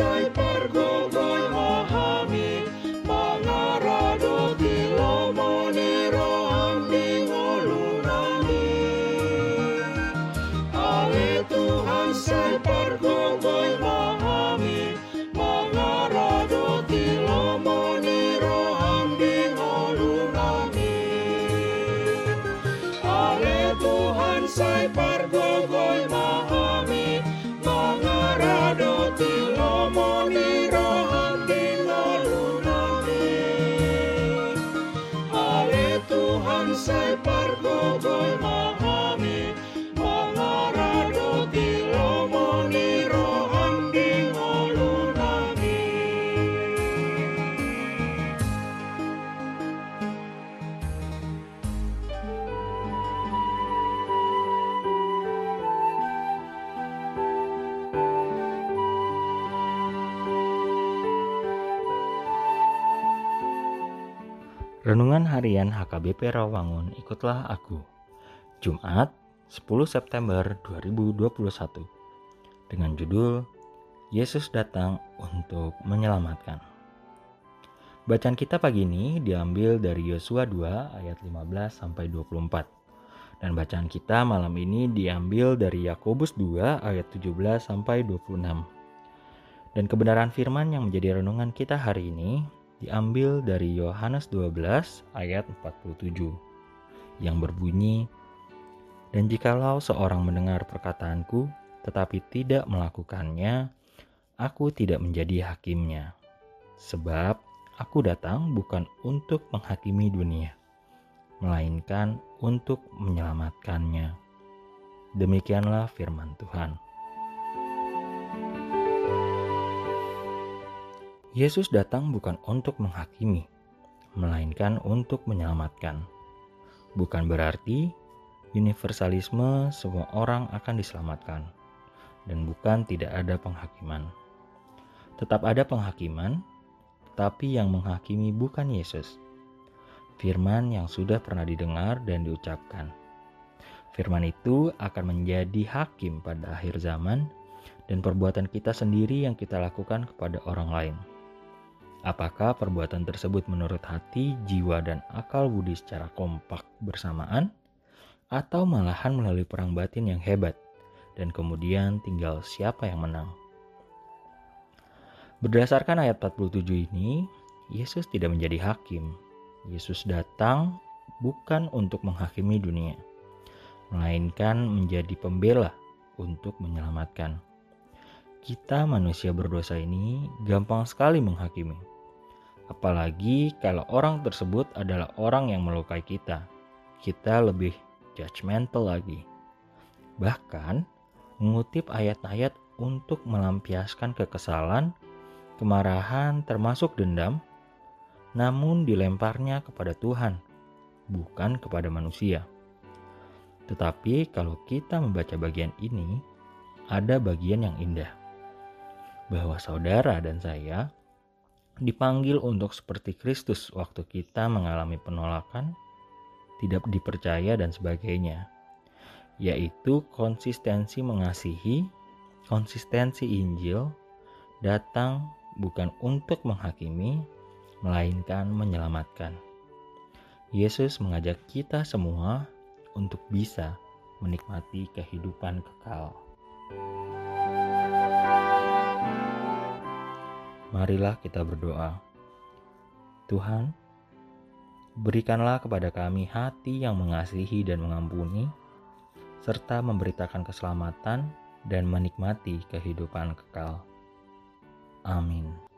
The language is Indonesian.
so bad. Renungan Harian HKBP Rawangun Ikutlah Aku. Jumat 10 September 2021 Dengan judul Yesus datang untuk menyelamatkan. Bacaan kita pagi ini diambil dari Yosua 2 ayat 15 sampai 24 dan bacaan kita malam ini diambil dari Yakobus 2 ayat 17 sampai 26 dan kebenaran firman yang menjadi renungan kita hari ini diambil dari Yohanes 12 ayat 47 yang berbunyi Dan jikalau seorang mendengar perkataanku tetapi tidak melakukannya aku tidak menjadi hakimnya. Sebab aku datang bukan untuk menghakimi dunia melainkan untuk menyelamatkannya. Demikianlah firman Tuhan Yesus datang bukan untuk menghakimi, melainkan untuk menyelamatkan. Bukan berarti universalisme semua orang akan diselamatkan, dan bukan tidak ada penghakiman. Tetap ada penghakiman, tapi yang menghakimi bukan Yesus. Firman yang sudah pernah didengar dan diucapkan. Firman itu akan menjadi hakim pada akhir zaman dan perbuatan kita sendiri yang kita lakukan kepada orang lain. Apakah perbuatan tersebut menurut hati, jiwa, dan akal budi secara kompak bersamaan, atau malahan melalui perang batin yang hebat, dan kemudian tinggal siapa yang menang? Berdasarkan ayat 47 ini, Yesus tidak menjadi hakim. Yesus datang bukan untuk menghakimi dunia, melainkan menjadi pembela untuk menyelamatkan. Kita manusia berdosa ini gampang sekali menghakimi Apalagi kalau orang tersebut adalah orang yang melukai kita. Kita lebih judgmental lagi. Bahkan mengutip ayat-ayat untuk melampiaskan kekesalan, kemarahan termasuk dendam, namun dilemparnya kepada Tuhan, bukan kepada manusia. Tetapi kalau kita membaca bagian ini, ada bagian yang indah. Bahwa saudara dan saya dipanggil untuk seperti Kristus waktu kita mengalami penolakan, tidak dipercaya dan sebagainya, yaitu konsistensi mengasihi, konsistensi Injil datang bukan untuk menghakimi, melainkan menyelamatkan. Yesus mengajak kita semua untuk bisa menikmati kehidupan kekal. Marilah kita berdoa. Tuhan, berikanlah kepada kami hati yang mengasihi dan mengampuni, serta memberitakan keselamatan dan menikmati kehidupan kekal. Amin.